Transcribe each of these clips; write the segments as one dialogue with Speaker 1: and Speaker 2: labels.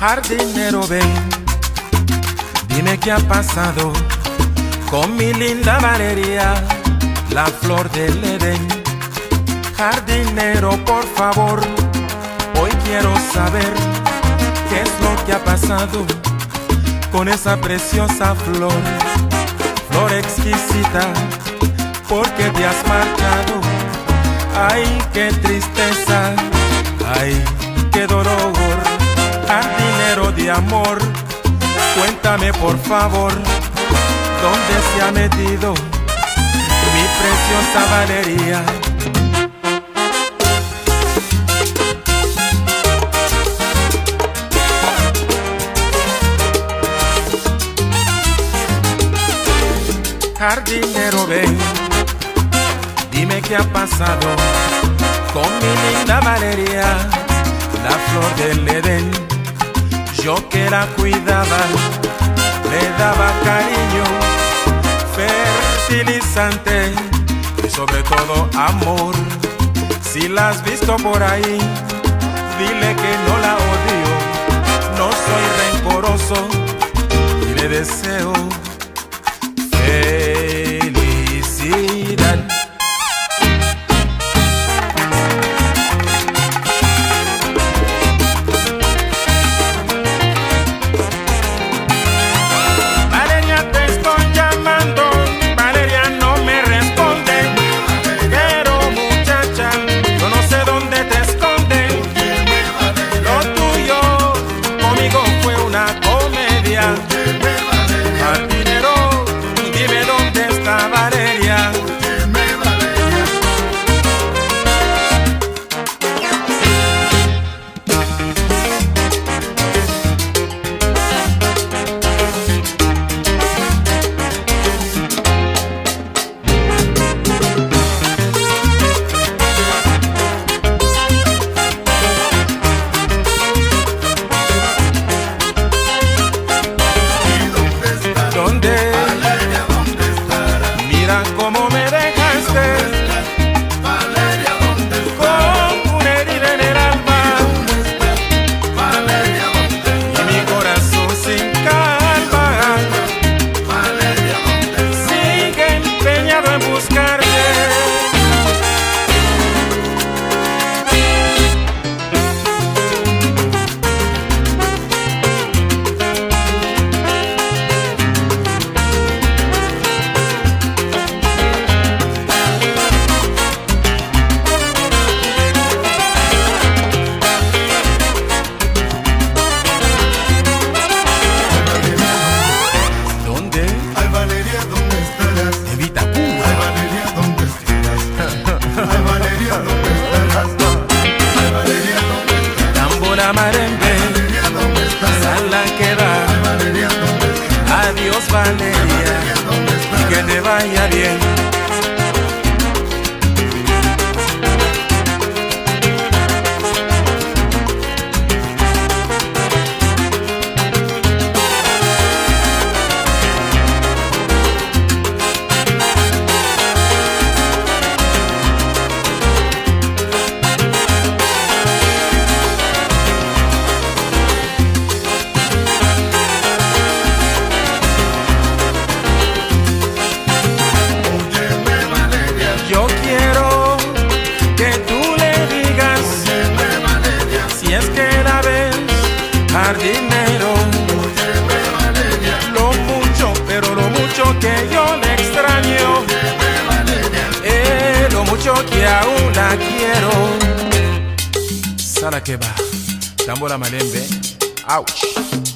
Speaker 1: Jardinero, ven, dime qué ha pasado con mi linda Valeria, la flor del Edén. Jardinero, por favor, hoy quiero saber qué es lo que ha pasado con esa preciosa flor, flor exquisita, porque te has marchado. Ay, qué tristeza, ay, qué dolor jardinero de amor, cuéntame por favor, ¿dónde se ha metido mi preciosa Valeria? Jardinero ven, dime qué ha pasado con mi linda Valeria, la flor del Edén. Yo que la cuidaba, le daba cariño, fertilizante y sobre todo amor. Si la has visto por ahí, dile que no la odio, no soy rencoroso y le deseo
Speaker 2: Ei. Out.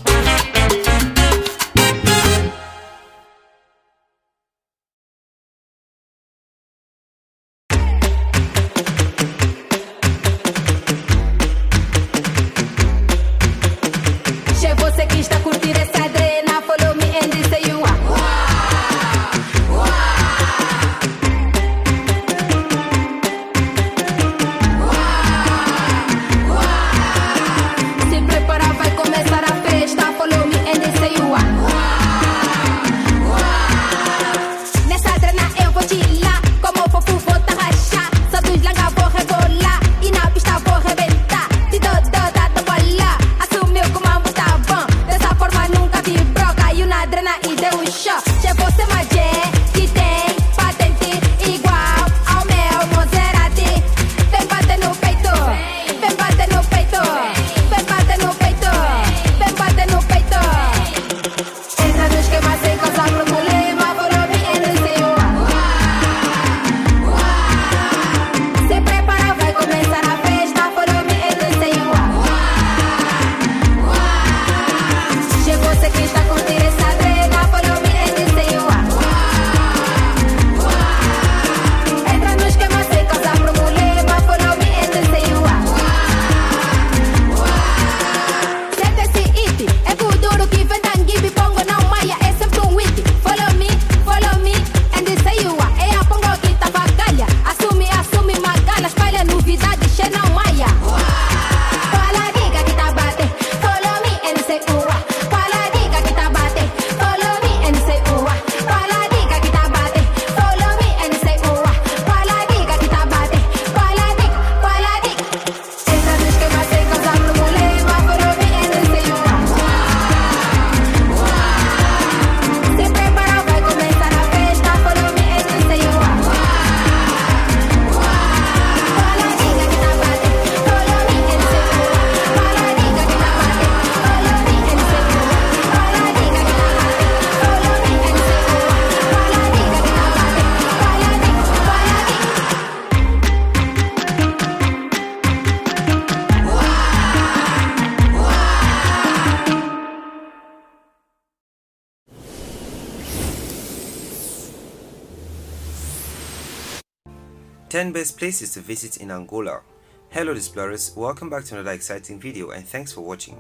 Speaker 2: Places to visit in Angola. Hello explorers, welcome back to another exciting video and thanks for watching.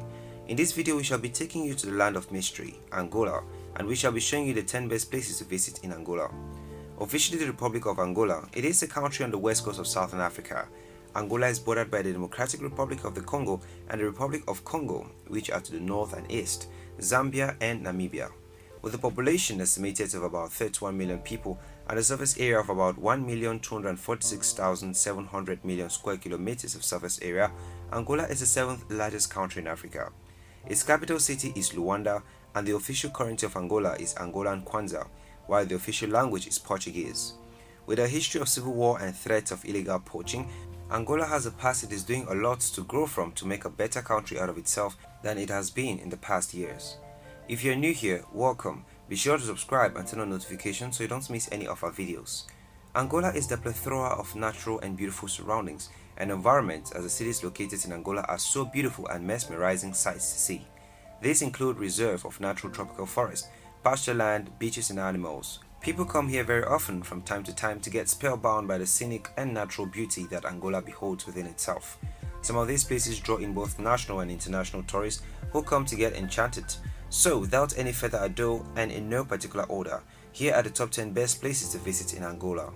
Speaker 2: In this video we shall be taking you to the land of mystery, Angola, and we shall be showing you the 10 best places to visit in Angola. Officially the Republic of Angola, it is a country on the west coast of Southern Africa. Angola is bordered by the Democratic Republic of the Congo and the Republic of Congo, which are to the north and east, Zambia and Namibia. With a population estimated of about 31 million people and a surface area of about 1,246,700 million square kilometers of surface area, Angola is the seventh largest country in Africa. Its capital city is Luanda, and the official currency of Angola is Angolan Kwanza, while the official language is Portuguese. With a history of civil war and threats of illegal poaching, Angola has a past it is doing a lot to grow from to make a better country out of itself than it has been in the past years. If you're new here, welcome. Be sure to subscribe and turn on notifications so you don't miss any of our videos. Angola is the plethora of natural and beautiful surroundings and environments as the cities located in Angola are so beautiful and mesmerizing sights to see. These include reserve of natural tropical forest, pasture land, beaches and animals. People come here very often from time to time to get spellbound by the scenic and natural beauty that Angola beholds within itself. Some of these places draw in both national and international tourists who come to get enchanted. So, without any further ado and in no particular order, here are the top 10 best places to visit in Angola.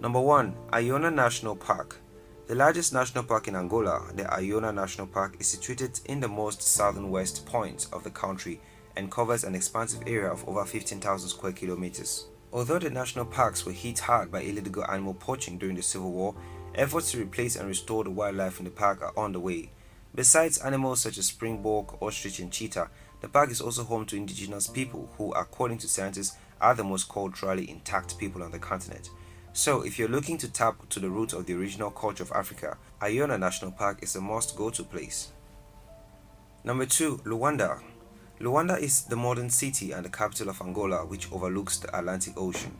Speaker 2: Number 1. Iona National Park. The largest national park in Angola, the Iona National Park, is situated in the most southern west point of the country and covers an expansive area of over 15,000 square kilometers. Although the national parks were hit hard by illegal animal poaching during the Civil War, efforts to replace and restore the wildlife in the park are on the way. Besides animals such as springbok, ostrich, and cheetah, the park is also home to indigenous people who, according to scientists, are the most culturally intact people on the continent. So, if you're looking to tap to the roots of the original culture of Africa, Iona National Park is a must go to place. Number 2. Luanda. Luanda is the modern city and the capital of Angola, which overlooks the Atlantic Ocean.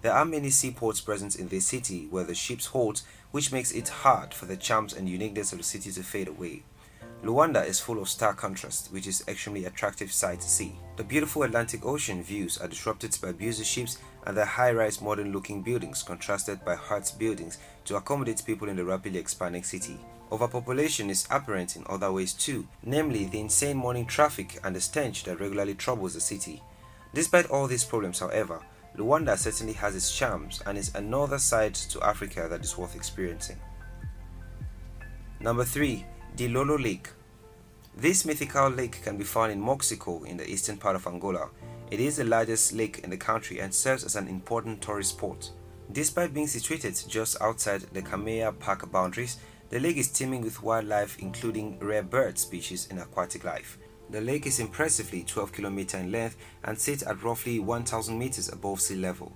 Speaker 2: There are many seaports present in this city where the ships halt, which makes it hard for the charms and uniqueness of the city to fade away. Luanda is full of stark contrast, which is extremely attractive sight to see. The beautiful Atlantic Ocean views are disrupted by busy ships and the high-rise modern-looking buildings contrasted by huts buildings to accommodate people in the rapidly expanding city. Overpopulation is apparent in other ways too, namely the insane morning traffic and the stench that regularly troubles the city. Despite all these problems, however, Luanda certainly has its charms and is another side to Africa that is worth experiencing. Number 3. Dilolo Lake. This mythical lake can be found in Moxico in the eastern part of Angola. It is the largest lake in the country and serves as an important tourist spot. Despite being situated just outside the Cameia Park boundaries, the lake is teeming with wildlife including rare bird species and aquatic life. The lake is impressively 12 km in length and sits at roughly 1000 meters above sea level.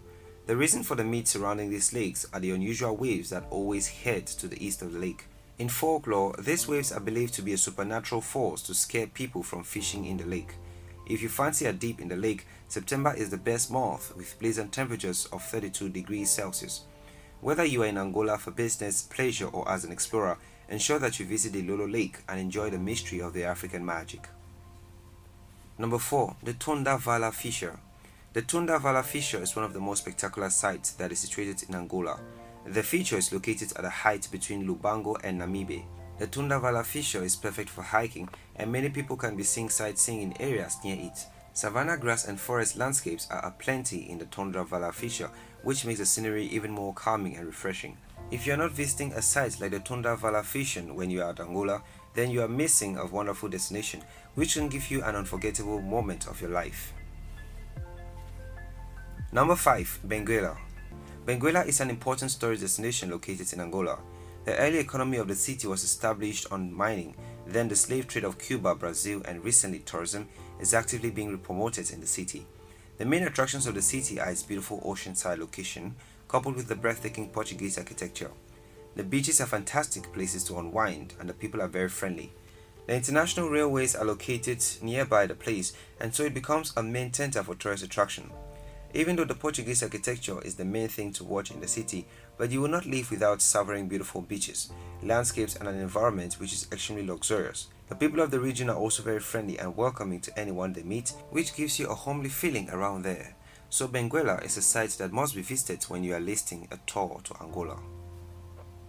Speaker 2: The reason for the myth surrounding these lakes are the unusual waves that always head to the east of the lake. In folklore, these waves are believed to be a supernatural force to scare people from fishing in the lake. If you fancy a dip in the lake, September is the best month with pleasant temperatures of 32 degrees Celsius. Whether you are in Angola for business, pleasure, or as an explorer, ensure that you visit Dilolo Lake and enjoy the mystery of the African magic. Number 4. The Tundavala Fissure the Tundavala Fissure is one of the most spectacular sites that is situated in Angola. The feature is located at a height between Lubango and Namibe. The Tundavala Fissure is perfect for hiking and many people can be seen sightseeing in areas near it. Savanna grass and forest landscapes are aplenty in the Tundavala Fissure which makes the scenery even more calming and refreshing. If you are not visiting a site like the Tundavala Fissure when you are at Angola, then you are missing a wonderful destination which can give you an unforgettable moment of your life. Number 5. Benguela Benguela is an important storage destination located in Angola. The early economy of the city was established on mining, then the slave trade of Cuba, Brazil, and recently tourism is actively being promoted in the city. The main attractions of the city are its beautiful oceanside location, coupled with the breathtaking Portuguese architecture. The beaches are fantastic places to unwind, and the people are very friendly. The international railways are located nearby the place, and so it becomes a main center for tourist attraction. Even though the Portuguese architecture is the main thing to watch in the city, but you will not leave without savoring beautiful beaches, landscapes, and an environment which is extremely luxurious. The people of the region are also very friendly and welcoming to anyone they meet, which gives you a homely feeling around there. So Benguela is a site that must be visited when you are listing a tour to Angola.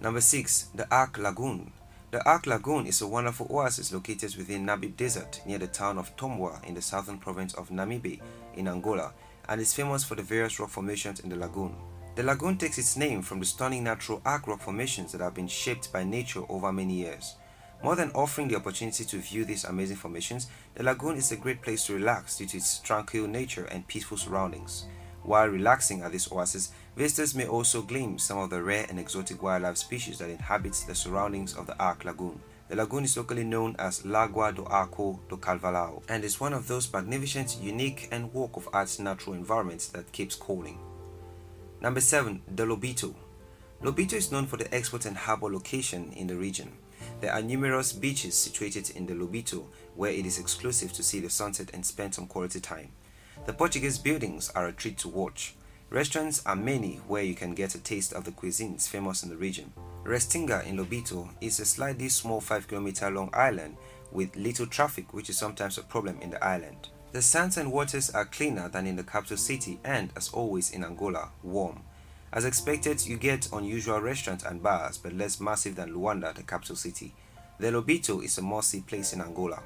Speaker 2: Number 6. The Arc Lagoon The Arc Lagoon is a wonderful oasis located within Namib Desert near the town of Tombua in the southern province of Namibe in Angola and is famous for the various rock formations in the lagoon. The lagoon takes its name from the stunning natural arc rock formations that have been shaped by nature over many years. More than offering the opportunity to view these amazing formations, the lagoon is a great place to relax due to its tranquil nature and peaceful surroundings. While relaxing at this oasis, visitors may also glimpse some of the rare and exotic wildlife species that inhabit the surroundings of the Arc Lagoon. The lagoon is locally known as Lagua do Arco do Calvalao and is one of those magnificent, unique and work of art natural environments that keeps calling. Number 7. The Lobito Lobito is known for the export and harbor location in the region. There are numerous beaches situated in the Lobito where it is exclusive to see the sunset and spend some quality time. The Portuguese buildings are a treat to watch. Restaurants are many where you can get a taste of the cuisines famous in the region. Restinga in Lobito is a slightly small 5 km long island with little traffic which is sometimes a problem in the island. The sands and waters are cleaner than in the capital city and, as always in Angola, warm. As expected, you get unusual restaurants and bars but less massive than Luanda, the capital city. The Lobito is a must-see place in Angola.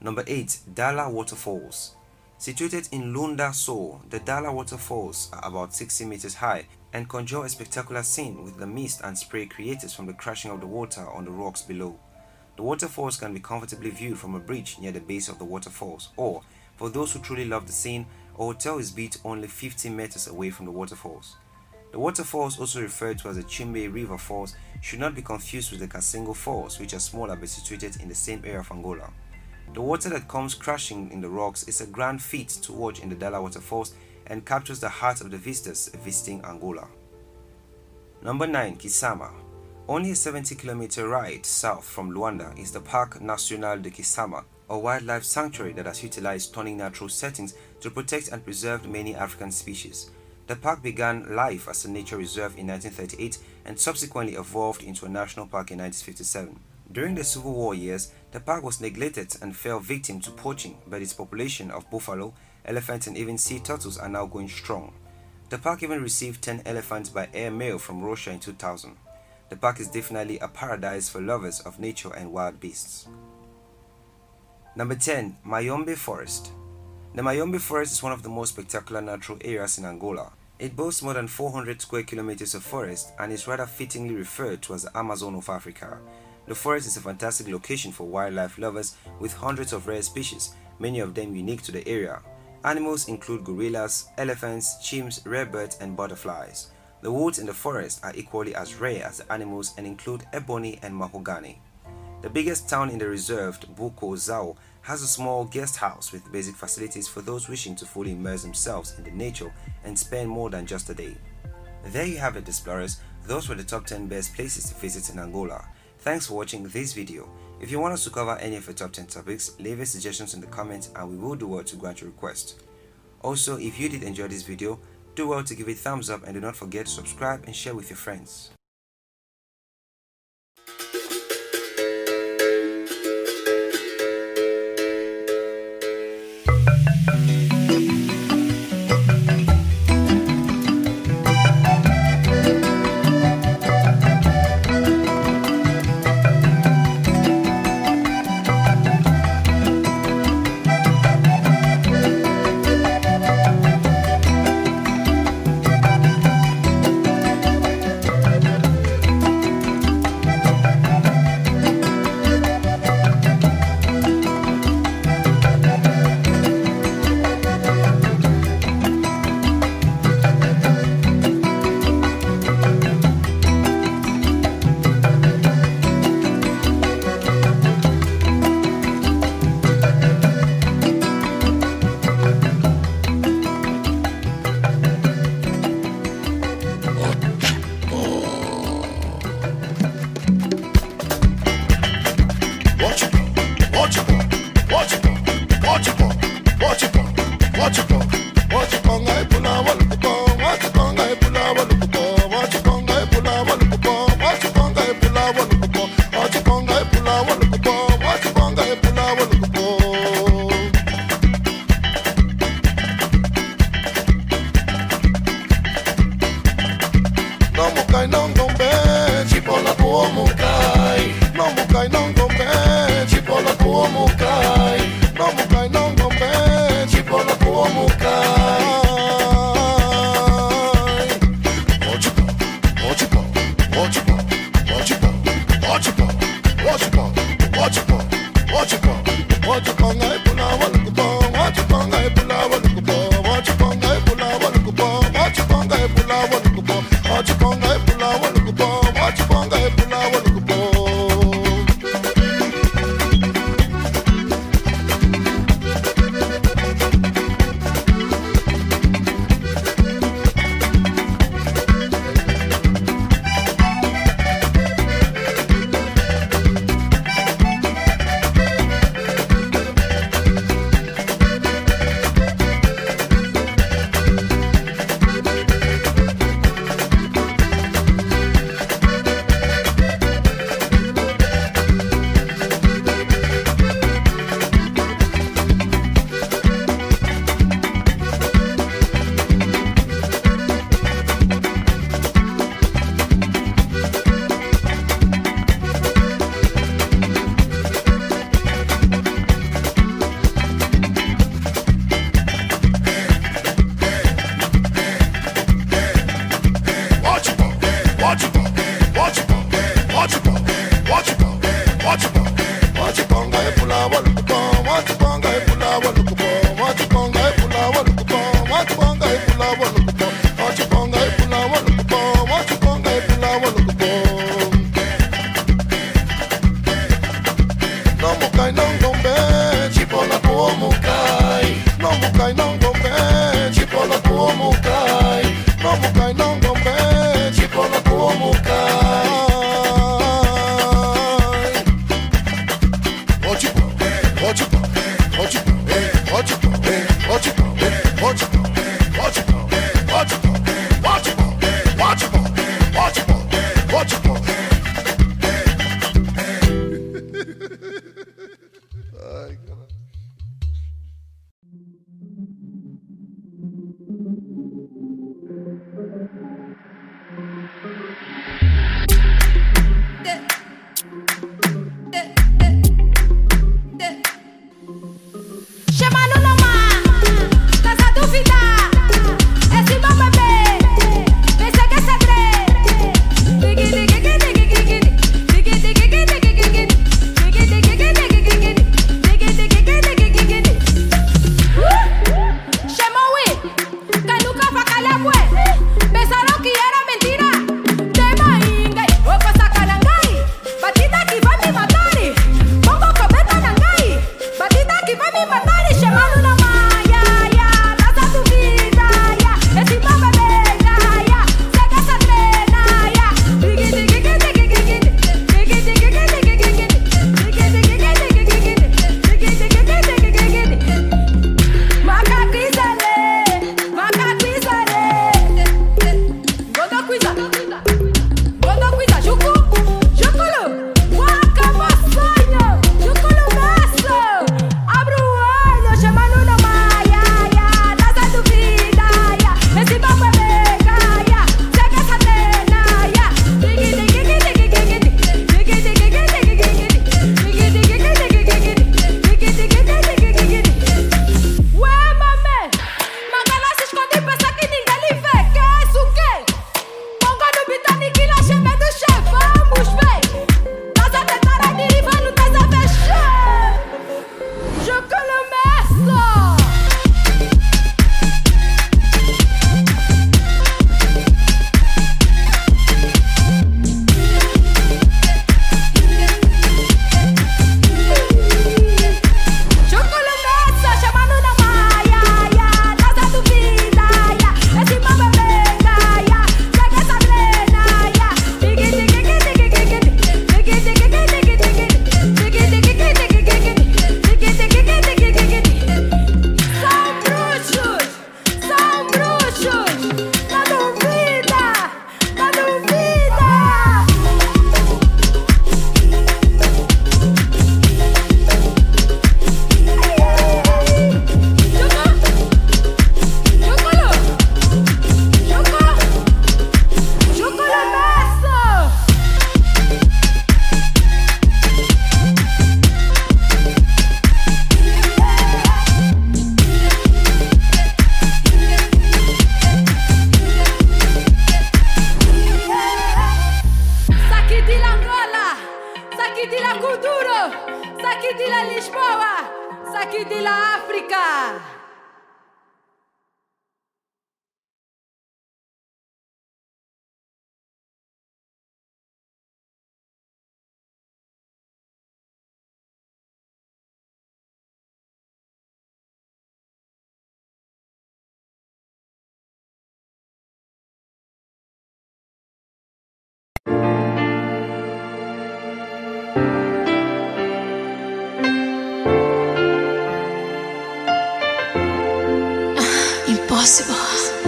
Speaker 2: Number 8. Dala Waterfalls Situated in Lunda Sul, the Dala waterfalls are about 60 meters high and conjure a spectacular scene with the mist and spray created from the crashing of the water on the rocks below. The waterfalls can be comfortably viewed from a bridge near the base of the waterfalls, or, for those who truly love the scene, a hotel is built only 50 meters away from the waterfalls. The waterfalls, also referred to as the Chiumbe River Falls, should not be confused with the Kasengo Falls, which are smaller but situated in the same area of Angola. The water that comes crashing in the rocks is a grand feat to watch in the Dala waterfalls and captures the heart of the visitors visiting Angola. Number 9. Kisama Only a 70 kilometer ride south from Luanda is the Parc National de Kisama, a wildlife sanctuary that has utilized stunning natural settings to protect and preserve many African species. The park began life as a nature reserve in 1938 and subsequently evolved into a national park in 1957. During the Civil War years, the park was neglected and fell victim to poaching, but its population of buffalo, elephants, and even sea turtles are now going strong. The park even received 10 elephants by air mail from Russia in 2000. The park is definitely a paradise for lovers of nature and wild beasts. Number 10. Mayombe Forest The Mayombe Forest is one of the most spectacular natural areas in Angola. It boasts more than 400 square kilometers of forest and is rather fittingly referred to as the Amazon of Africa. The forest is a fantastic location for wildlife lovers with hundreds of rare species, many of them unique to the area. Animals include gorillas, elephants, chimps, rare birds, and butterflies. The woods in the forest are equally as rare as the animals and include ebony and mahogany.
Speaker 3: The biggest town in the reserve, Buco Zau, has a small guest house with basic facilities for those wishing to fully immerse themselves in the nature and spend more than just a day. There you have it explorers, those were the top 10 best places to visit in Angola. Thanks for watching this video. If you want us to cover any of your top 10 topics, leave your suggestions in the comments and we will do well to grant your request. Also, if you did enjoy this video, do well to give it a thumbs up and do not forget to subscribe and share with your friends.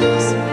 Speaker 4: Jesus.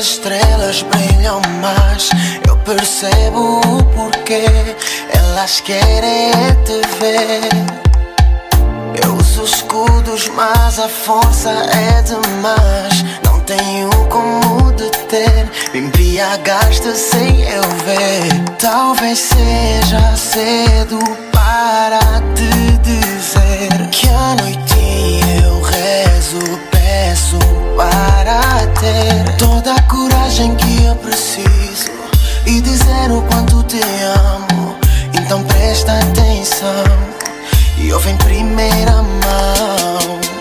Speaker 4: estrelas brilham mais. Eu percebo o porquê elas querem te ver. Eu uso escudos, mas a força é demais. Não tenho como deter. Me embriagaste sem eu ver. Talvez seja cedo para te dizer o quanto te amo. Então presta atenção. E ouve em primeira mão.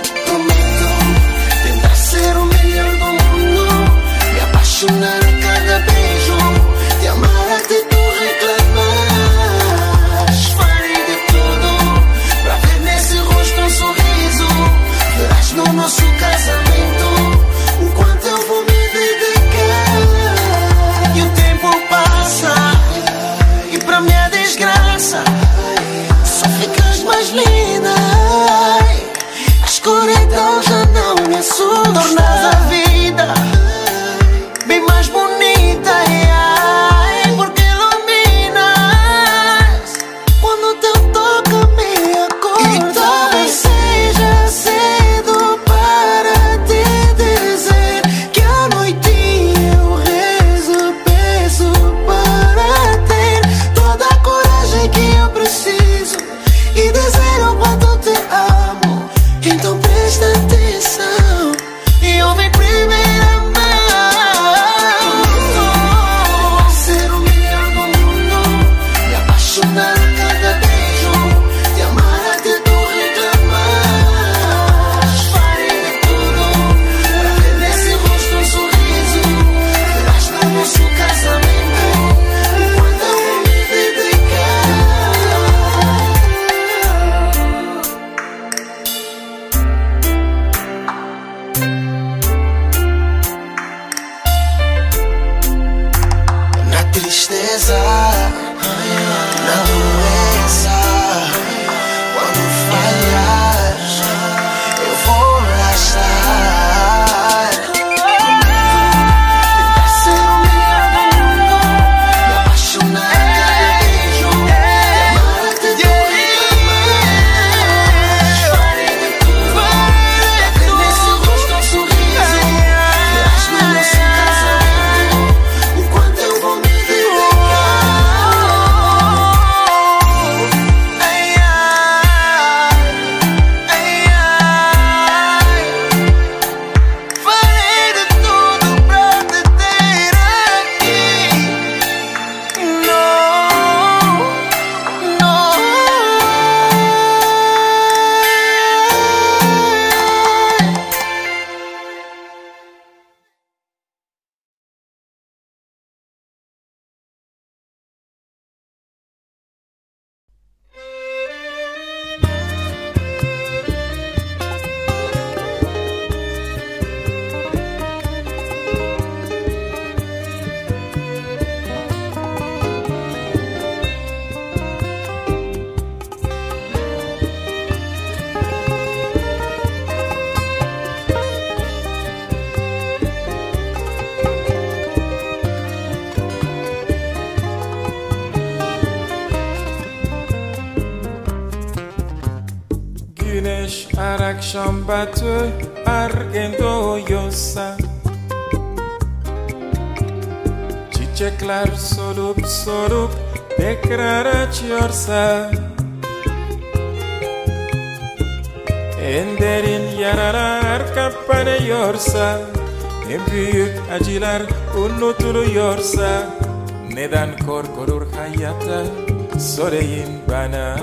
Speaker 1: Şambatı argendo yosa Çiçekler solup solup tekrar açıyorsa. En derin yaralar kapanıyorsa. En büyük acılar unutuluyorsa. Neden korkulur hayata? Söyleyin bana.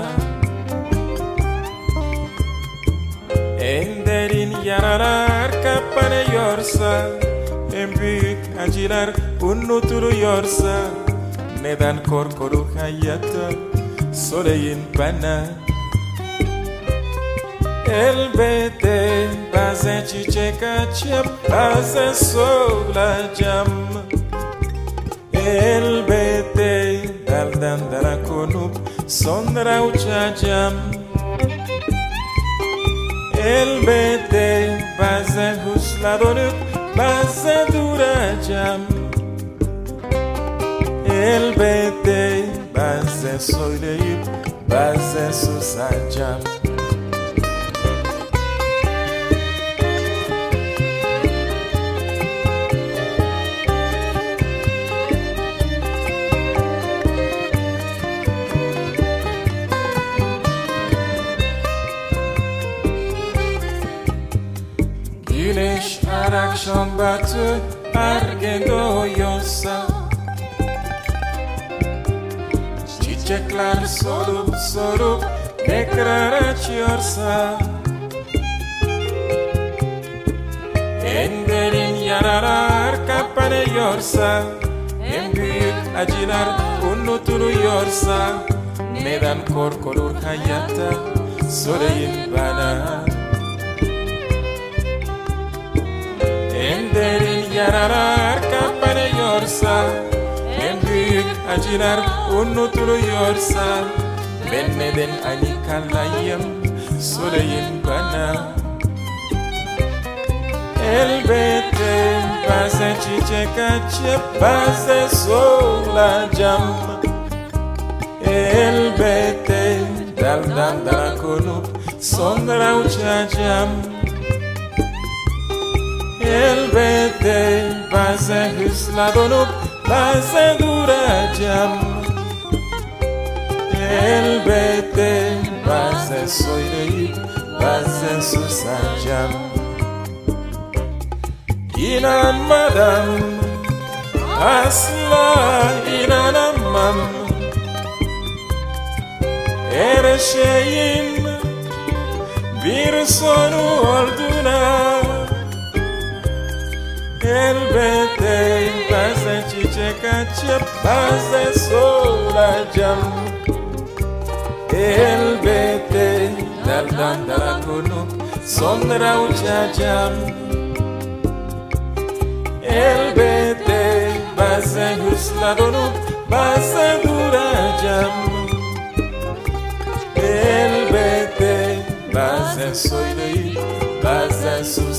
Speaker 1: En derin yaralar kapanıyorsa En büyük acılar unutuluyorsa Neden korkuluk hayatta Söyleyin bana? Elbette bazen çiçek açıp bazen solacağım. Elbette daldan dala konup sonra uçacağım Elbette bazen hızla dönüp bazen duracağım. Elbette bazen söyleyip bazen susacağım ergen doğuyorsa Çiçekler solup solup tekrar açıyorsa. En derin yaralar kapanıyorsa. En büyük acılar unutuluyorsa. Neden korkulur hayatta söyleyin bana derin yaralar kapanıyorsa En büyük acılar unutuluyorsa Ben neden aynı kalayım söyleyin bana. Elbette bazen çiçek açıp bazen solacağım. Elbette daldan dala konup sonra uçacağım Elbette bazen hızla dönüp bazen duracağım. Elbette bazen söyleyip bazen susacağım. İnanmadan asla inanamam. Her şeyin bir sonu olduğuna Elbette bazen çiçek açıp bazen solacağım Elbette daldan dala konup sonra uçacağım Elbette bazen hızla dönüp bazen duracağım Elbette bazen söyleyip bazen susacağım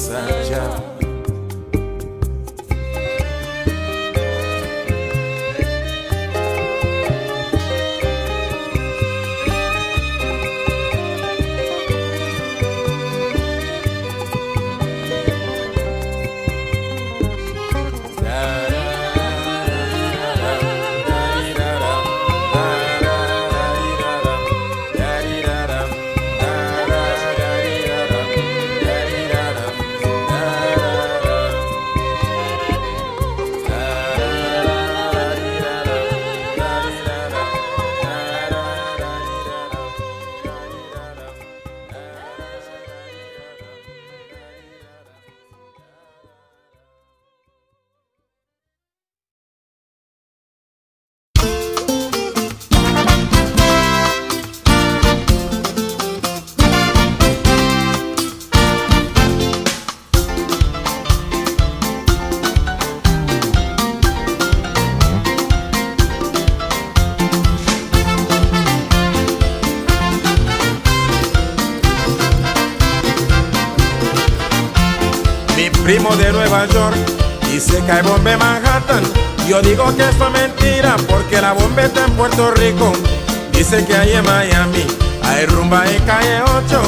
Speaker 1: Dice que hay en Miami, hay rumba en calle 8.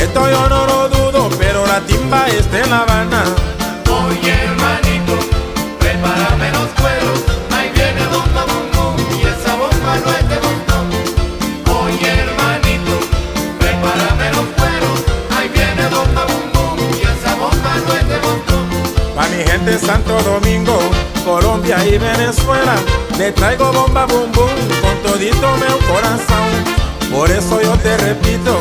Speaker 1: Esto yo no lo dudo, pero la timba está en La Habana. Colombia y Venezuela, le traigo bomba bum bum con todito mi corazón. Por eso yo te repito,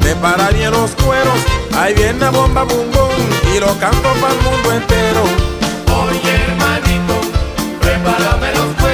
Speaker 1: prepara bien los cueros,
Speaker 5: Ahí viene bomba bum bum y lo canto para el mundo entero.
Speaker 1: Oye hermanito, prepárame los cueros,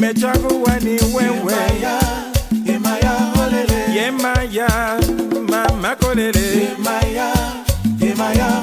Speaker 1: imechagu wani wewe.
Speaker 6: Imaya holele
Speaker 1: yemaya mama kolele imaya imaya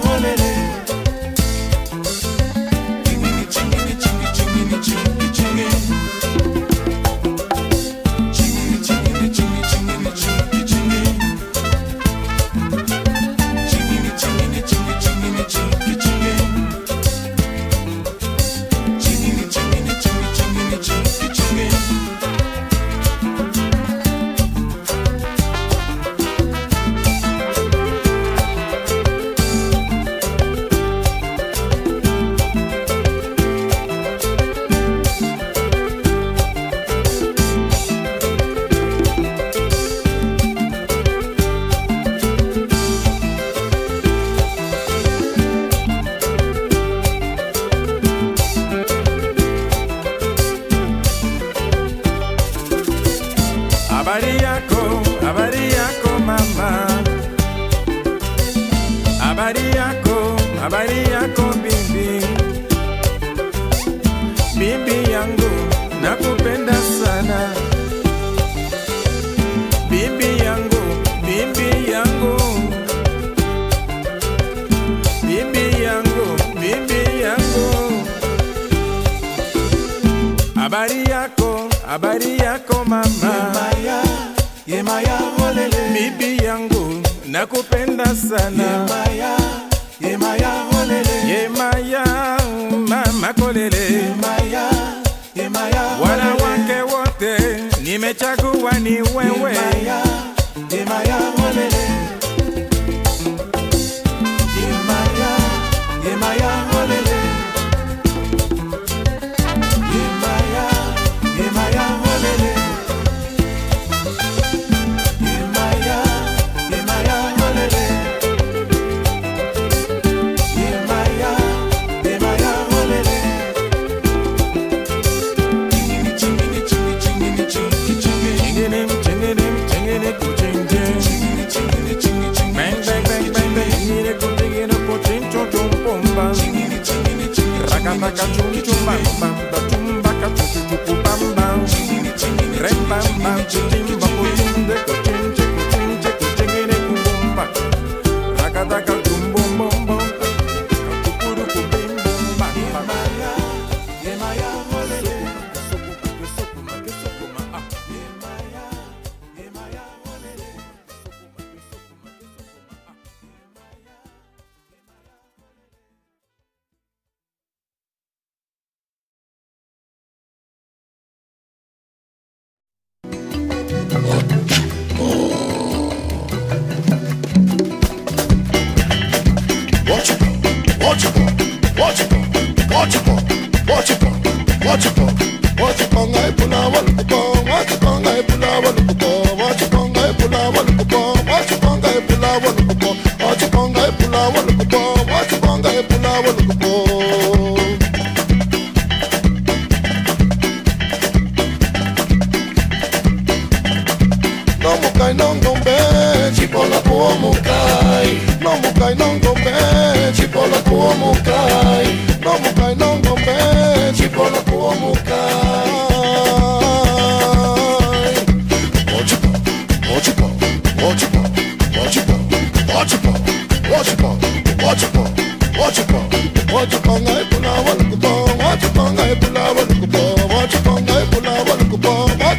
Speaker 3: Watch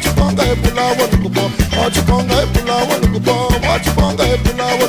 Speaker 3: it, Bongo, Pulawa, Lukubo. Watch it, Bongo, Pulawa, Lukubo. Watch it,
Speaker 7: Bongo, Pulawa.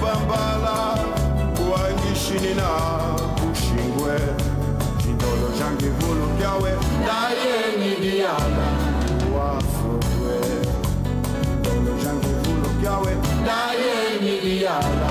Speaker 7: napambala kuangishini na kushingwe. Chindolo change vulu kyawe ndaye nidiyana wafutwe. Chindolo change vulu kyawe ndaye nidiyana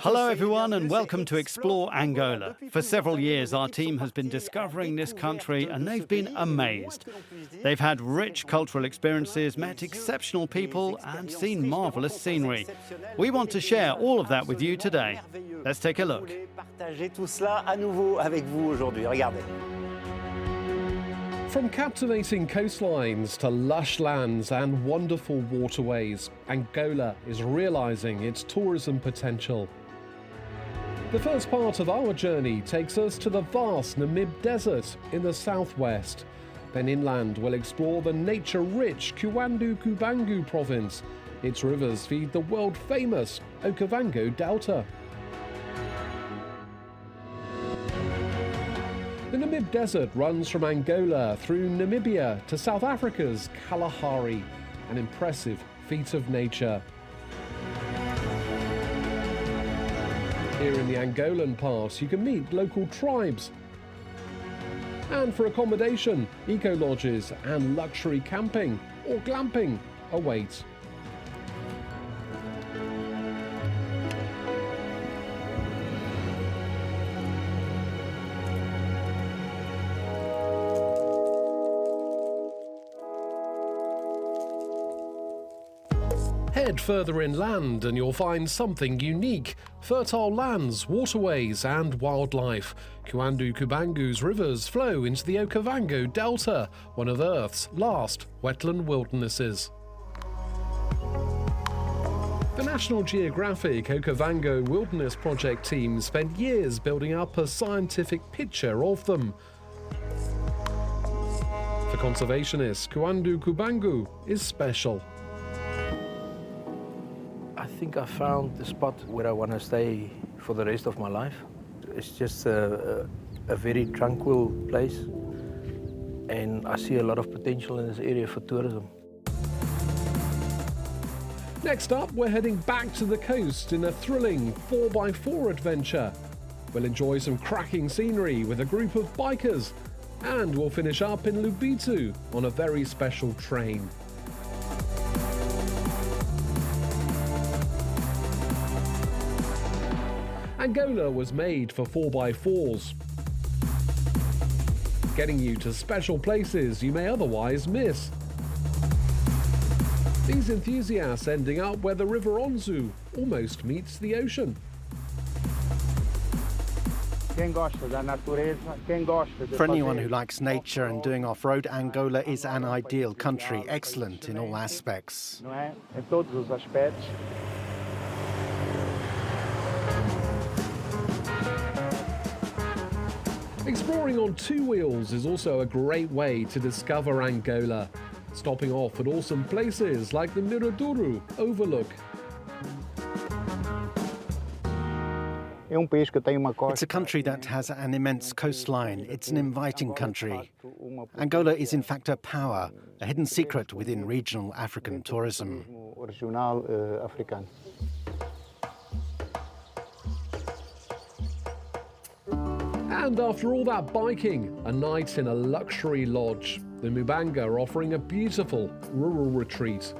Speaker 8: Hello, everyone, and welcome to Explore Angola. For several years, our team has been discovering this country, and they've been amazed. They've had rich cultural experiences, met exceptional people, and seen marvelous scenery. We want to share all of that with you today. Let's take a look.
Speaker 9: Partager tout cela à nouveau avec vous aujourd'hui. Regardez.
Speaker 10: From captivating coastlines to lush lands and wonderful waterways, Angola is realizing its tourism potential. The first part of our journey takes us to the vast Namib Desert in the southwest. Then inland, we'll explore the nature rich Cuando Cubango province. Its rivers feed the world famous Okavango Delta. The Namib Desert runs from Angola through Namibia to South Africa's Kalahari, an impressive feat of nature. Here in the Angolan part, you can meet local tribes. And for accommodation, eco lodges and luxury camping or glamping await. Head further inland and you'll find something unique fertile lands, waterways, and wildlife. Cuando Cubango's rivers flow into the Okavango Delta, one of Earth's last wetland wildernesses. The National Geographic Okavango Wilderness Project team spent years building up a scientific picture of them. For conservationists, Cuando Cubango is special.
Speaker 11: I think I found the spot where I want to stay for the rest of my life. It's just a, a, a, very tranquil place, and I see a lot of potential in this area for tourism.
Speaker 10: Next up, we're heading back to the coast in a thrilling 4x4 adventure. We'll enjoy some cracking scenery with a group of bikers, and we'll finish up in Lobito on a very special train. Angola was made for 4x4s, getting you to special places you may otherwise miss. These enthusiasts ending up where the River Onzo almost meets the ocean.
Speaker 12: For anyone who likes nature and doing off road, Angola is an ideal country, excellent in all aspects.
Speaker 10: Exploring on two wheels is also a great way to discover Angola, stopping off at awesome places like the Miradouro Overlook.
Speaker 12: It's a country that has an immense coastline. It's an inviting country. Angola is, in fact, a power, a hidden secret within regional African tourism.
Speaker 10: And after all that biking, a night in a luxury lodge, the Mubanga are offering a beautiful rural retreat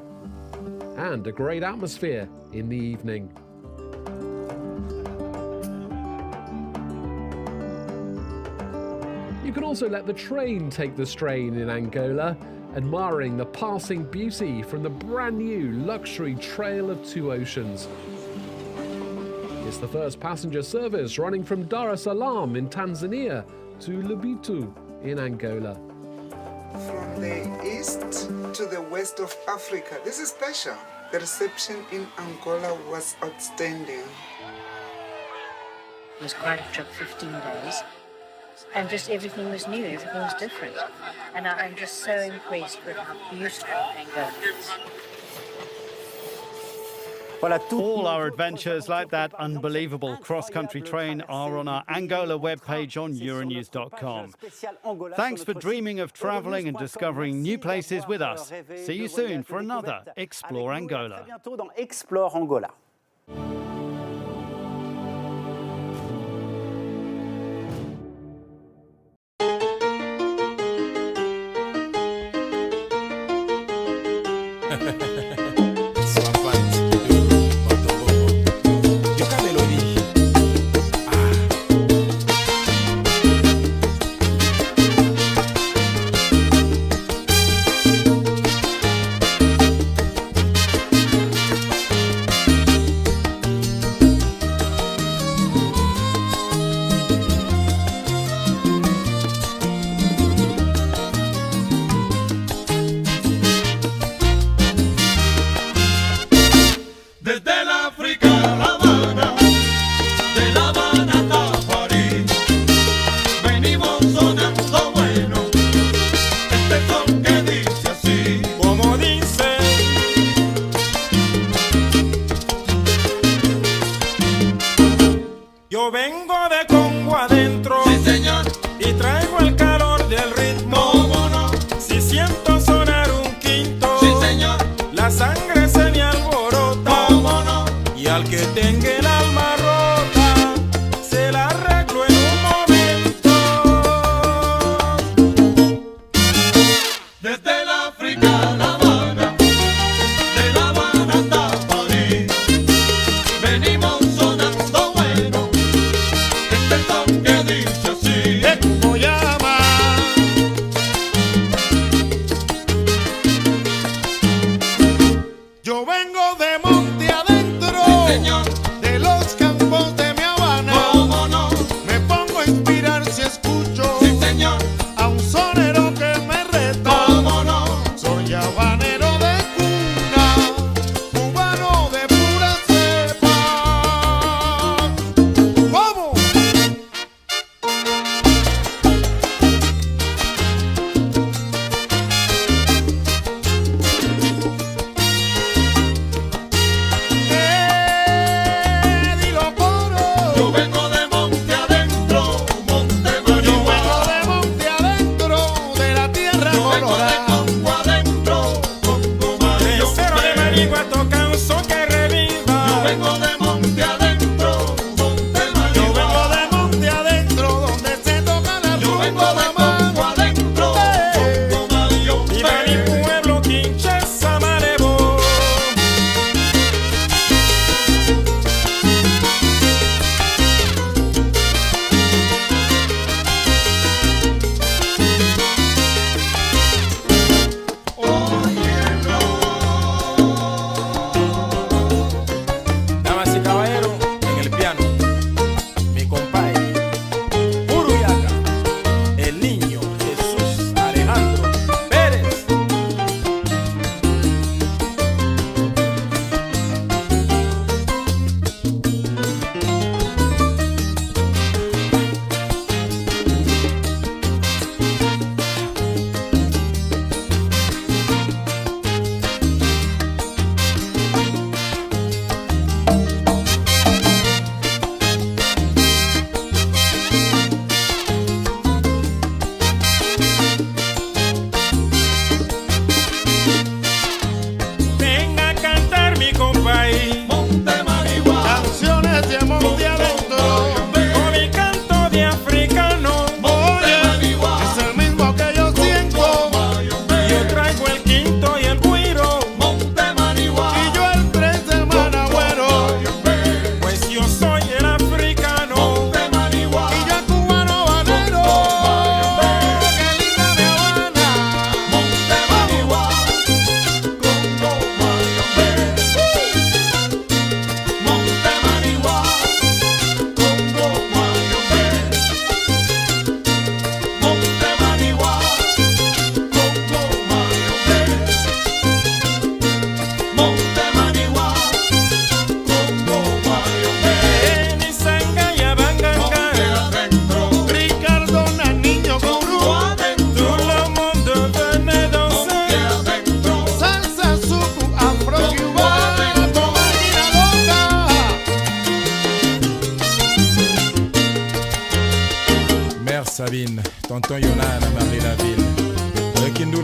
Speaker 10: and a great atmosphere in the evening. You can also let the train take the strain in Angola, admiring the passing beauty from the brand new luxury Trail of Two Oceans it's the first passenger service running from Dar es Salaam in Tanzania to Lobito in Angola.
Speaker 13: From the east to the west of Africa, this is special. The reception in Angola was outstanding.
Speaker 14: It was quite a trip, 15 days. And just everything was new, everything was different. And I, am just so impressed with how beautiful Angola is.
Speaker 8: All our adventures, like that unbelievable cross country train, are on our Angola webpage on Euronews.com. Thanks for dreaming of travelling and discovering new places with us. See you soon for another Explore Angola.
Speaker 15: Yo vengo de Congo adentro. Sí, señor. Y traigo el calor del ritmo.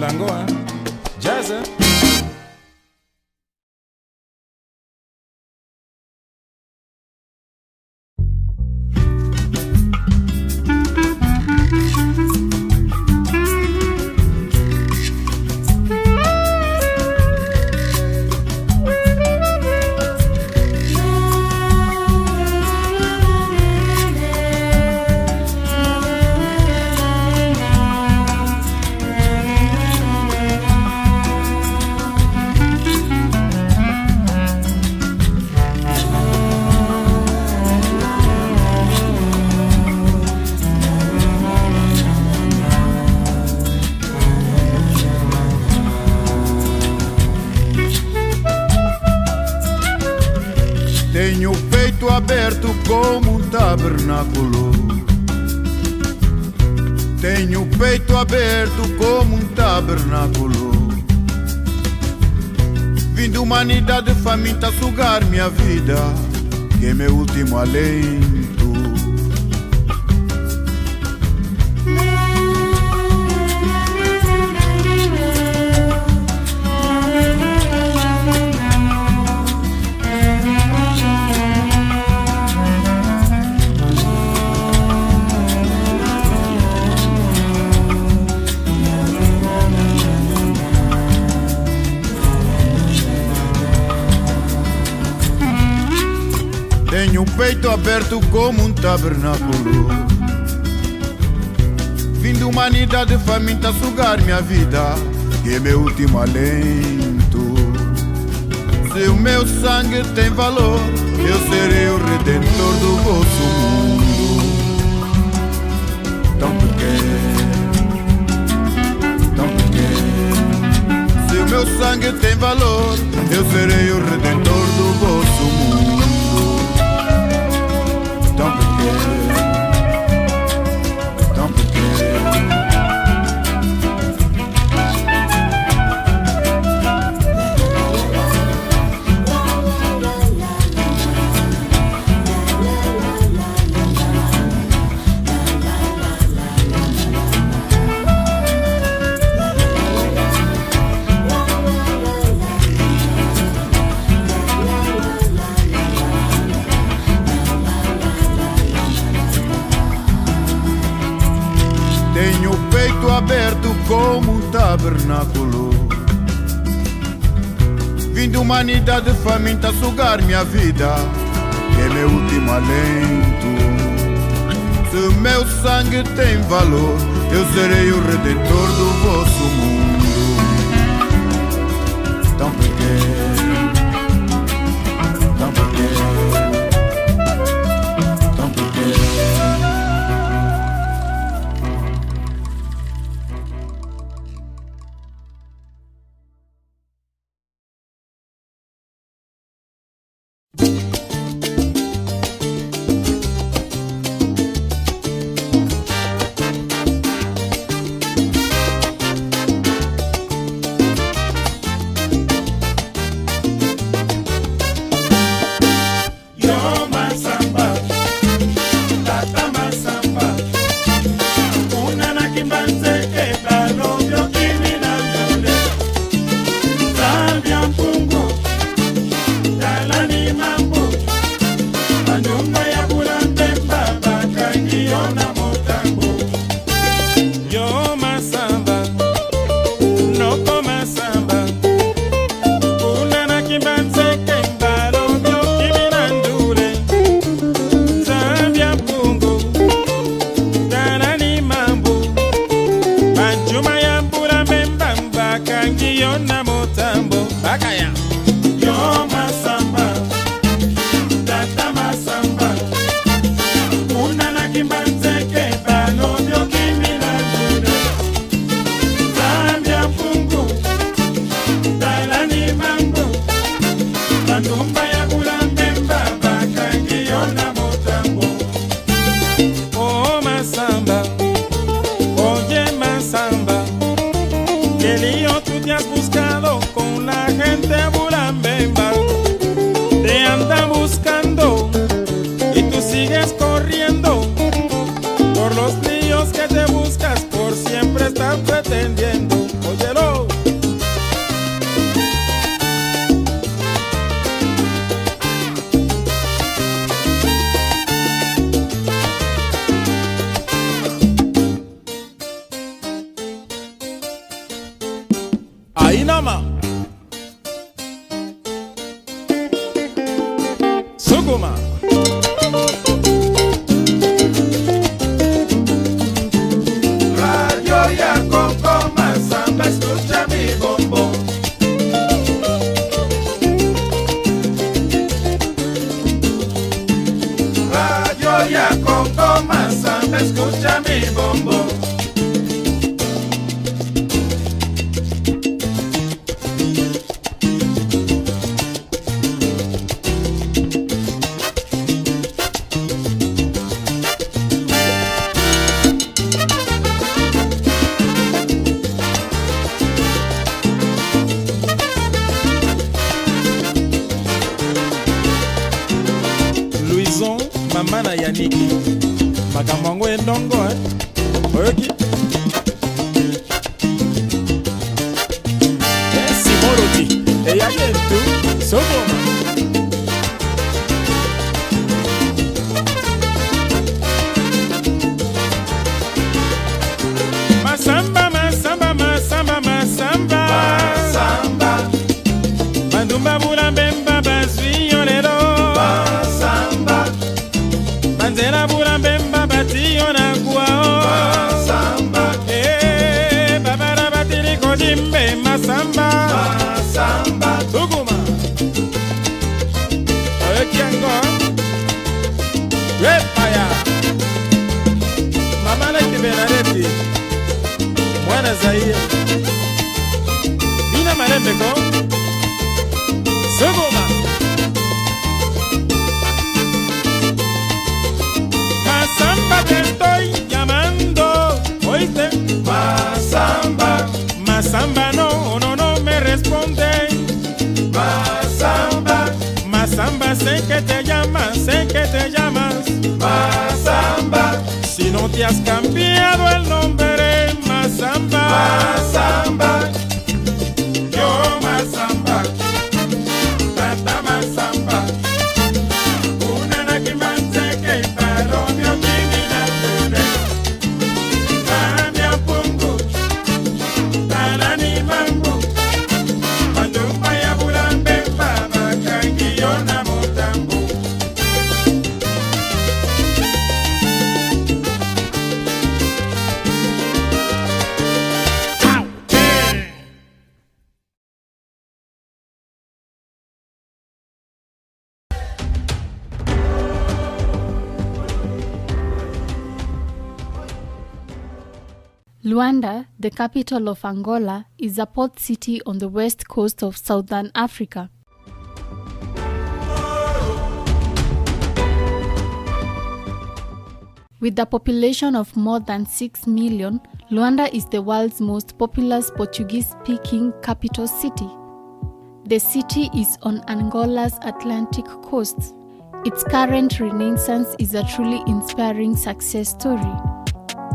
Speaker 15: langoa. ¿eh? Jazz.
Speaker 7: ¿eh? último
Speaker 1: além. aberto como um tabernáculo. Vim de humanidade faminta sugar minha vida, que é meu último alento. Se o meu sangue tem valor, eu serei o redentor do vosso mundo. Tão pequeno, tão pequeno. Se o meu sangue tem valor, eu serei o redentor do Don't forget. Don't forget. como um tabernáculo. Vindo humanidade faminta sugar minha vida, que é meu último alento. Se meu sangue tem valor, eu serei o redentor do vosso mundo. Tão pequeno.
Speaker 16: Luanda, the capital of Angola, is a port city on the west coast of southern Africa. With a population of more than 6 million, Luanda is the world's most populous Portuguese speaking capital city. The city is on Angola's Atlantic coast. Its current renaissance is a truly inspiring success story.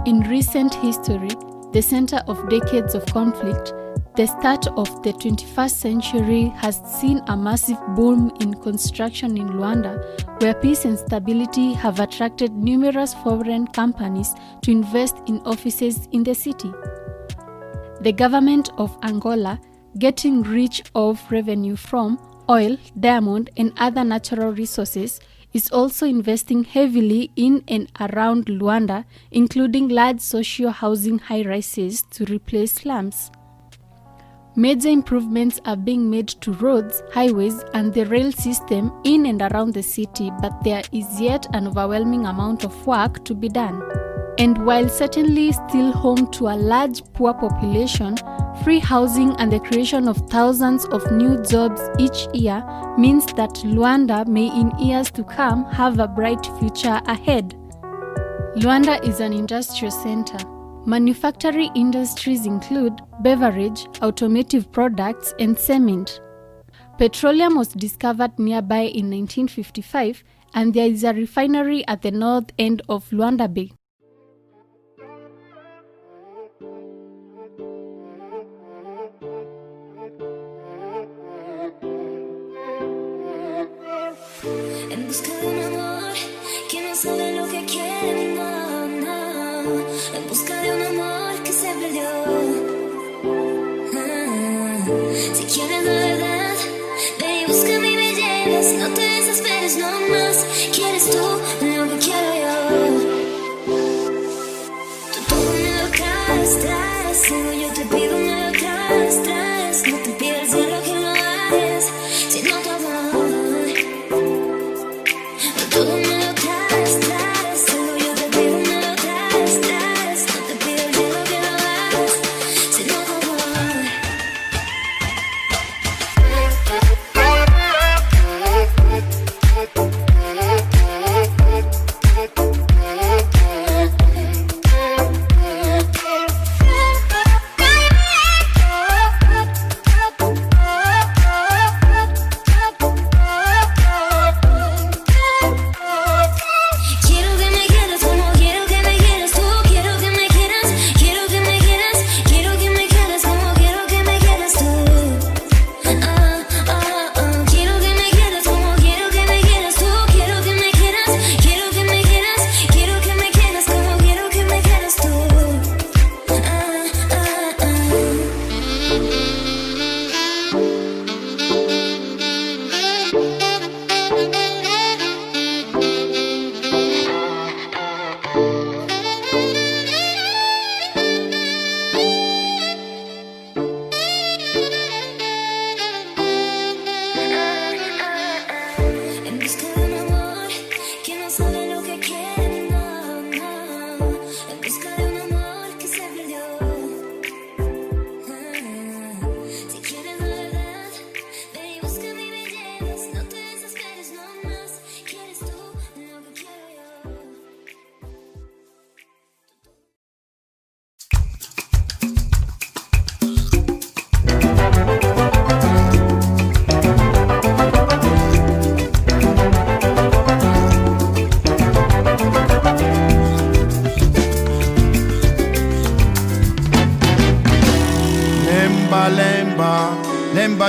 Speaker 16: In recent history, the center of decades of conflict, the start of the 21st century has seen a massive boom in construction in Luanda, where peace and stability have attracted numerous foreign companies to invest in offices in the city. The government of Angola, getting rich of revenue from oil, diamond, and other natural resources, is also investing heavily in and around Luanda, including large social housing high rises to replace slums. Major improvements are being made to roads, highways, and the rail system in and around the city, but there is yet an overwhelming amount of work to be done. And while certainly still home to a large poor population, free housing and the creation of thousands of new jobs each year means that Luanda may in years to come have a bright future ahead. Luanda is an industrial center. Manufacturing industries include beverage, automotive products, and cement. Petroleum was discovered nearby in 1955, and there is a refinery at the north end of Luanda Bay.
Speaker 17: Busca de un amor que no sabe lo que quiere, no, no. En busca de un amor que se perdió. Ah, si quieres la verdad, ve y búscame y me llegas. No te desesperes, no más. Quieres tú lo que quiero yo. Tú todo me lo traes, traes. Yo te pido, me lo traes. No te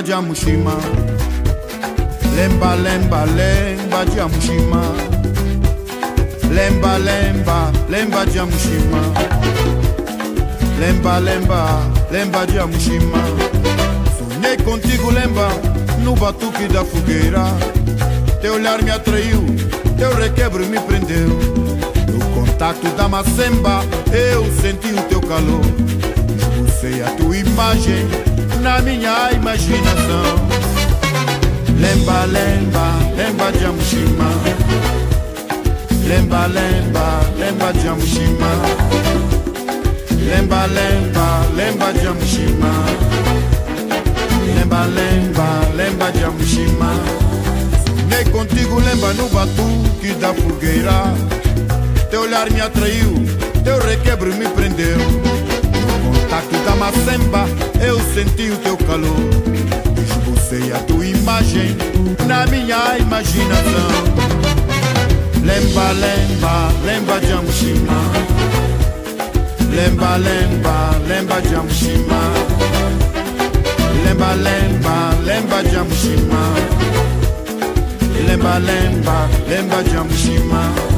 Speaker 17: Raja Mushima.
Speaker 7: lemba lemba jamshima lemba lemba lemba jamshima lemba lemba lemba jamshima lemba lemba lemba jamshima nem contigo lemba no batuque da fogueira. Teu olhar me atraiu teu requebro me prendeu. No contato da macemba eu senti o teu calor. Tracei a tua imagem na minha imaginação. Lemba, lemba, lemba de Amushima. Lemba, lemba, lemba de Amushima. Lemba, lemba, lemba de Amushima. Lemba, lemba, lemba de Amushima.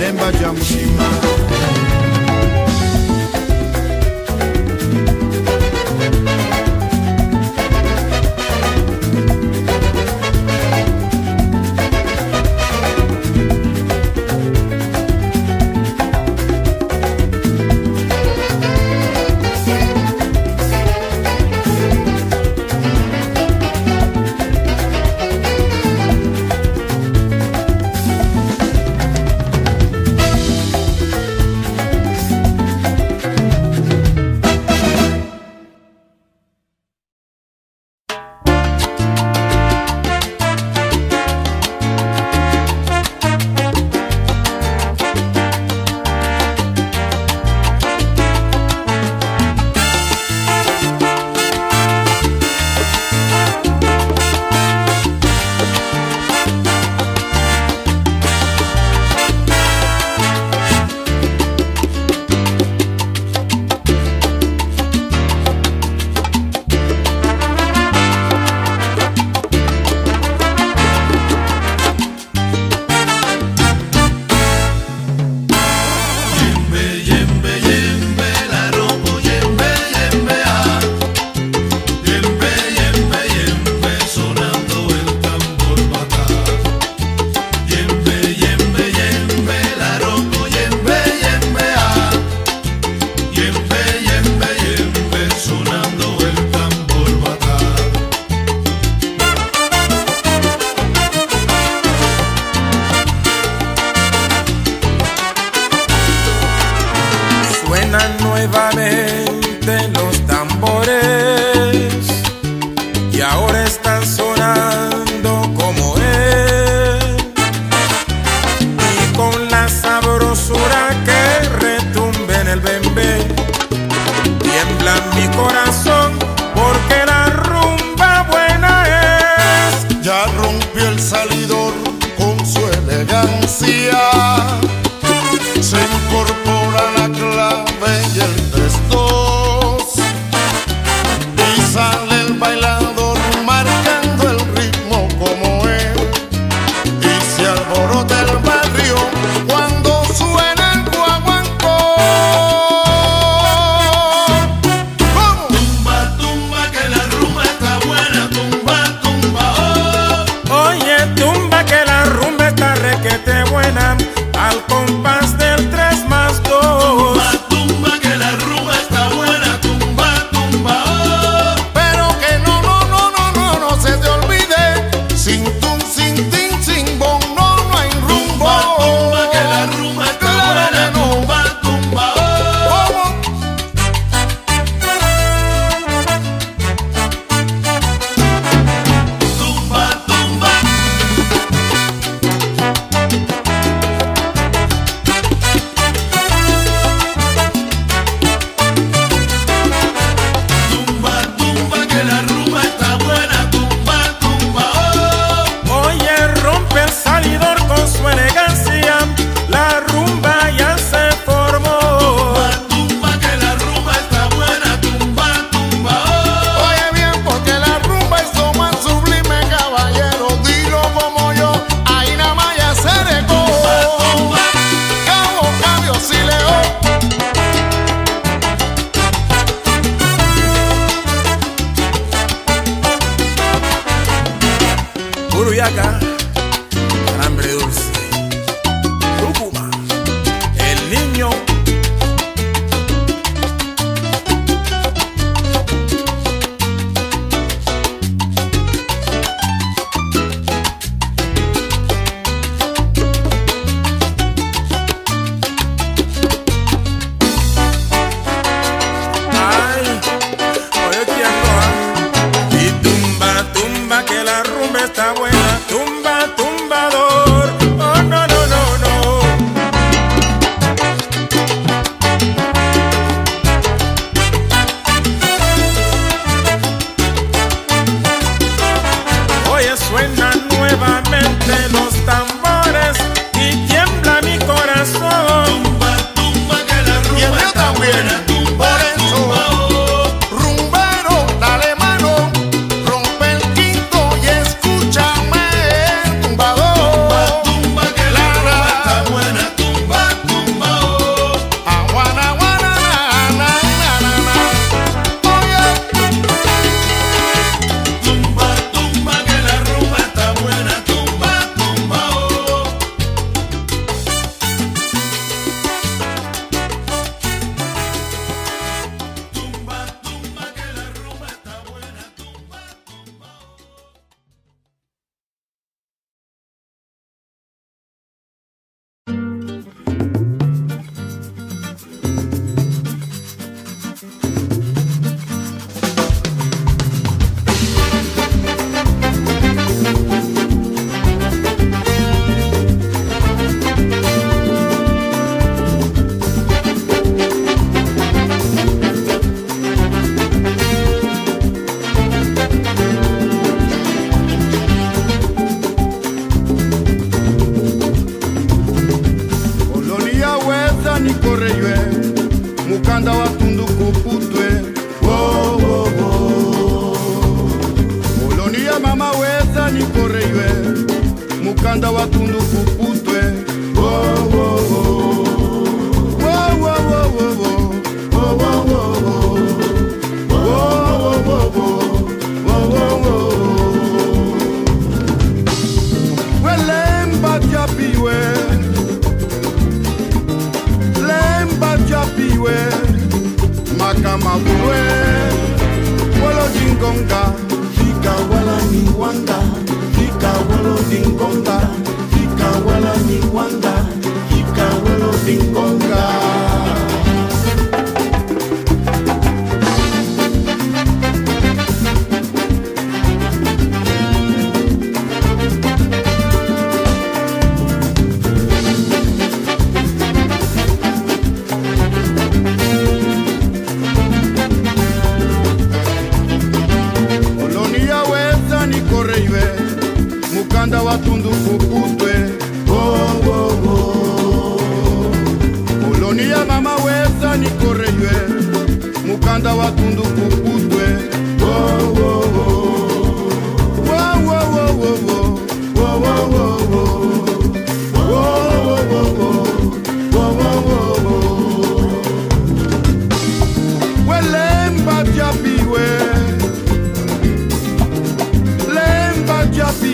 Speaker 1: nemba ja Gaga.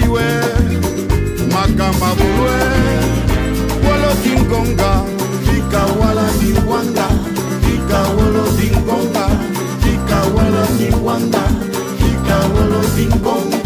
Speaker 1: kiwe makamba bulwe wolo dingonga tika wala niwanda tika wolo dingonga tika wolo
Speaker 18: niwanda tika wolo dingonga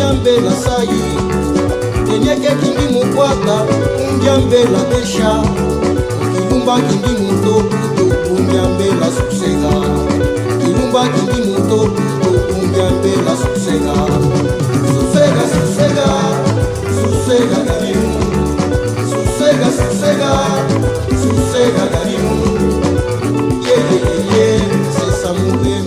Speaker 19: kunjambela sai tenyekeki ndi mukwata kunjambela desha kilumbaki ndi muto kuto kunjambela suseka kilumbaki ndi muto kuto kunjambela suseka suseka suseka suseka kalimu suseka suseka suseka kalimu yeyeyeye
Speaker 20: sesamuke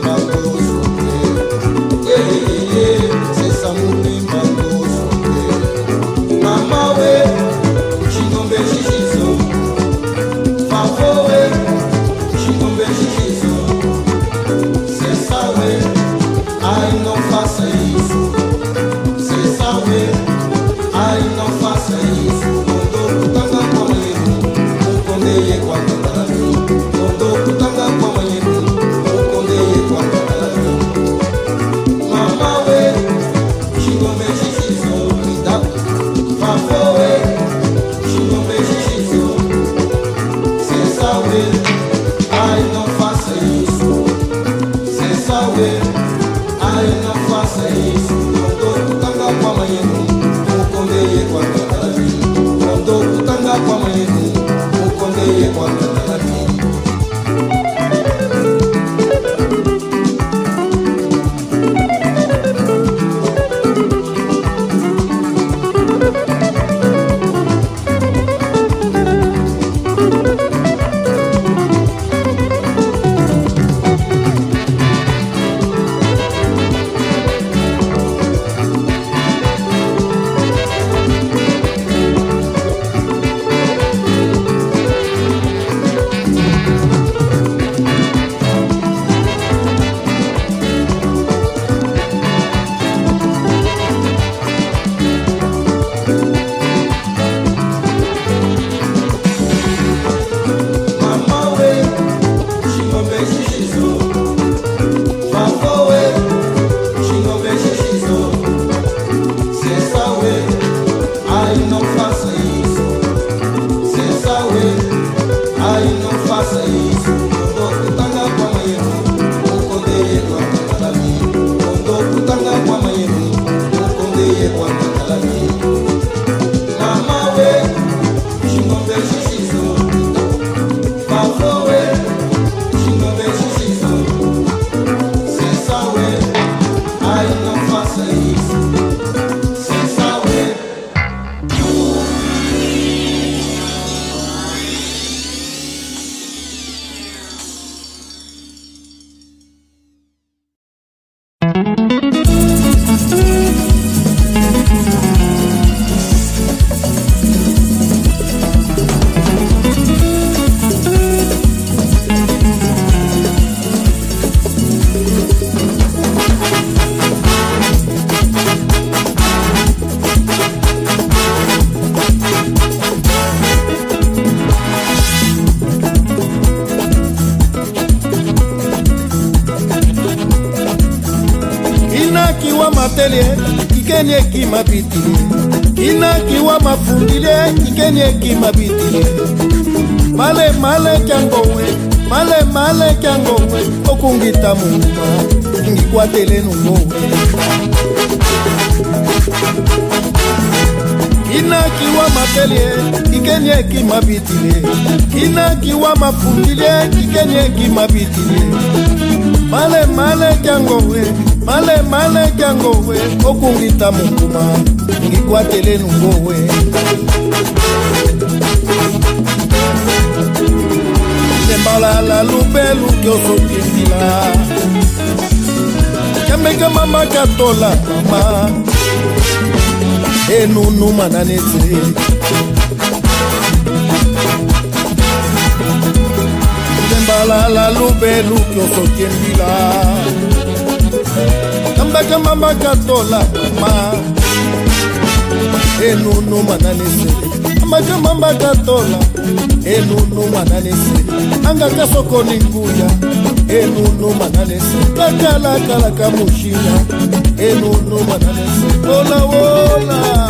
Speaker 20: ekeni mabiti kina kiwa mafundile ikeni eki mabiti male male kyangowe male male kyangowe okungita muma ngikwatele numowe inakiwa makelie ikeni bitile. mabitile inakiwa mafundile ikeni eki bitile. male male kyangowe male male kyangowe okungita mukuma ngikwatele nungowe tembalala lubelu kyosokindila kembeke mama katola mama. Enunu mananetse tembalala lubelu kyosokindila kambeke mama. Katola mama enunu mananetse ambake mama katola enunu mananese angaka sokoni nguya enunu mananese kakalakala kamushinya enunu mananese wolawola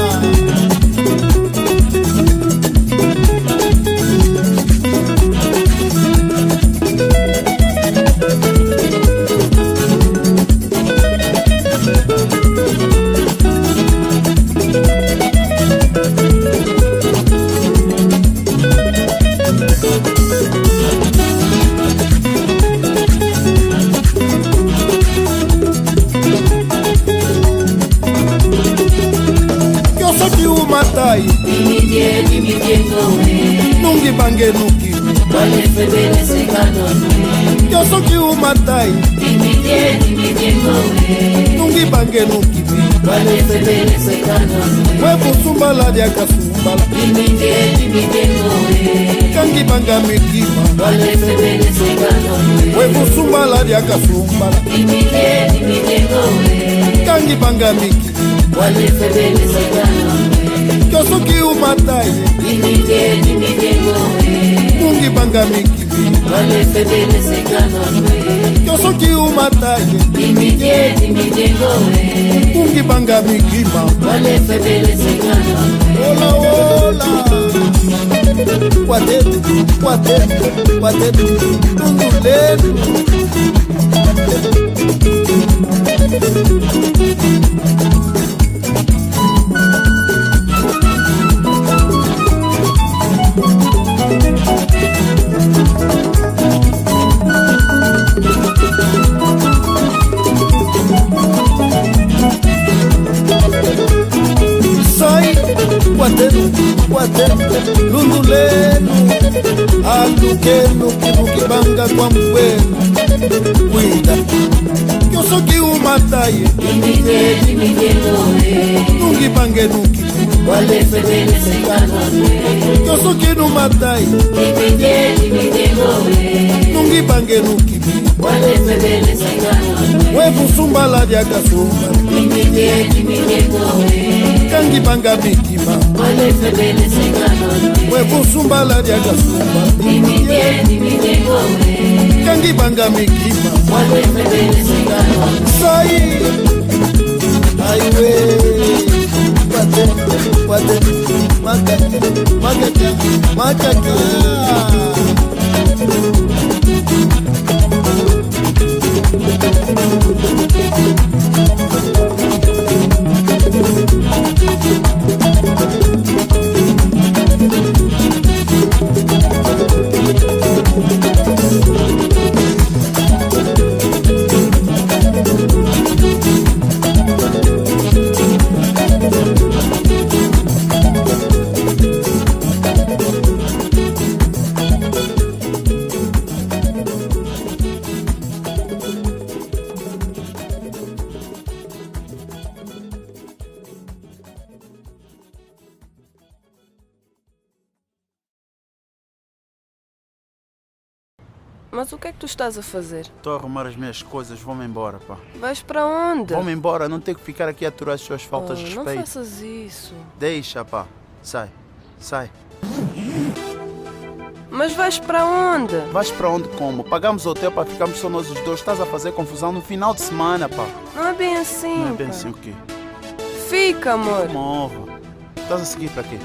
Speaker 20: ebeti mikengone nungi bangenuki nyonso kiuma tai. Nungi bangenuki webusumbala diaka sumbala kangi banga mikima webusumbala diaka sumbala kangi banga miki nyonso kiumata ye mungi banga mikili nyonso kiumata ye mungi banga mikima Olá olá, watetu watetu tunduletu tudo you. wote lulu lenu alukenukinukibanga kwa mbwenu kwida kyosoki umataye tungipangenuki kyosoki numataye tungipangenuki wevusumbala vyakasumba kangi banga mitima webusumbala lyakasumba kangi banga mikima. Sai. Aiwe.
Speaker 21: Wate estás a fazer?
Speaker 22: Estou a arrumar as minhas coisas, vou-me embora, pá.
Speaker 21: Vais para onde?
Speaker 22: Vou-me embora, não tenho que ficar aqui a aturar as suas faltas de
Speaker 21: Oh, não
Speaker 22: respeito.
Speaker 21: faças isso.
Speaker 22: Deixa, pá. Sai, sai. Mas vais para onde?
Speaker 4: Vais para onde como? Pagamos hotel para ficarmos só nós os dois. Estás a fazer confusão no final de semana, pá.
Speaker 22: Não é bem assim.
Speaker 4: Não é bem
Speaker 22: pá.
Speaker 4: assim o quê?
Speaker 22: Fica, amor.
Speaker 4: Morro. Estás a seguir para quê?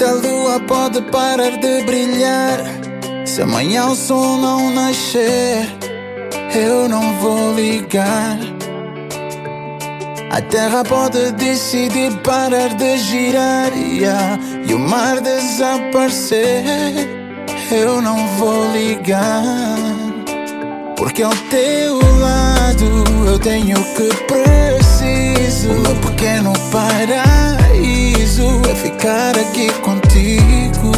Speaker 23: Noite a lua pode parar de brilhar. Se amanhã o sol não nascer, eu não vou ligar. A terra pode decidir parar de girar yeah, e o mar desaparecer. Eu não vou ligar, porque ao teu lado eu tenho o que preciso. O meu pequeno paraíso é ficar aqui contigo.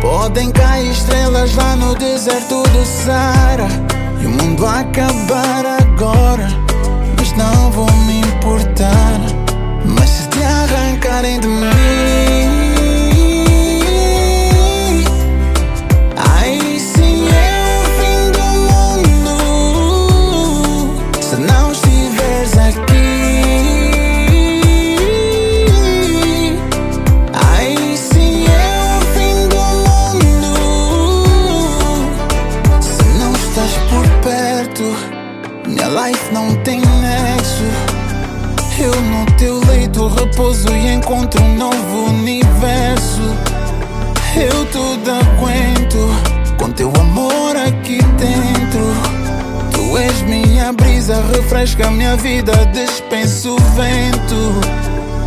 Speaker 23: Podem cair estrelas lá no deserto do Sara e o mundo acabar agora, mas não vou me importar. Mas se te arrancarem de mim, encontro um novo universo. Eu tudo aguento com teu amor aqui dentro. Tu és minha brisa, refresca minha vida, dispenso o vento.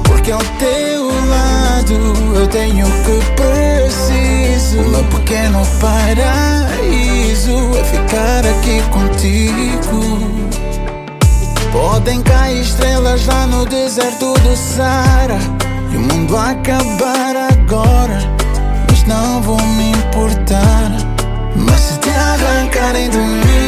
Speaker 23: Porque ao teu lado eu tenho o que preciso. O meu pequeno paraíso é ficar aqui contigo. Podem cair estrelas lá no deserto do Sara e o mundo acabar agora, mas não vou me importar. Mas se te arrancarem de mim,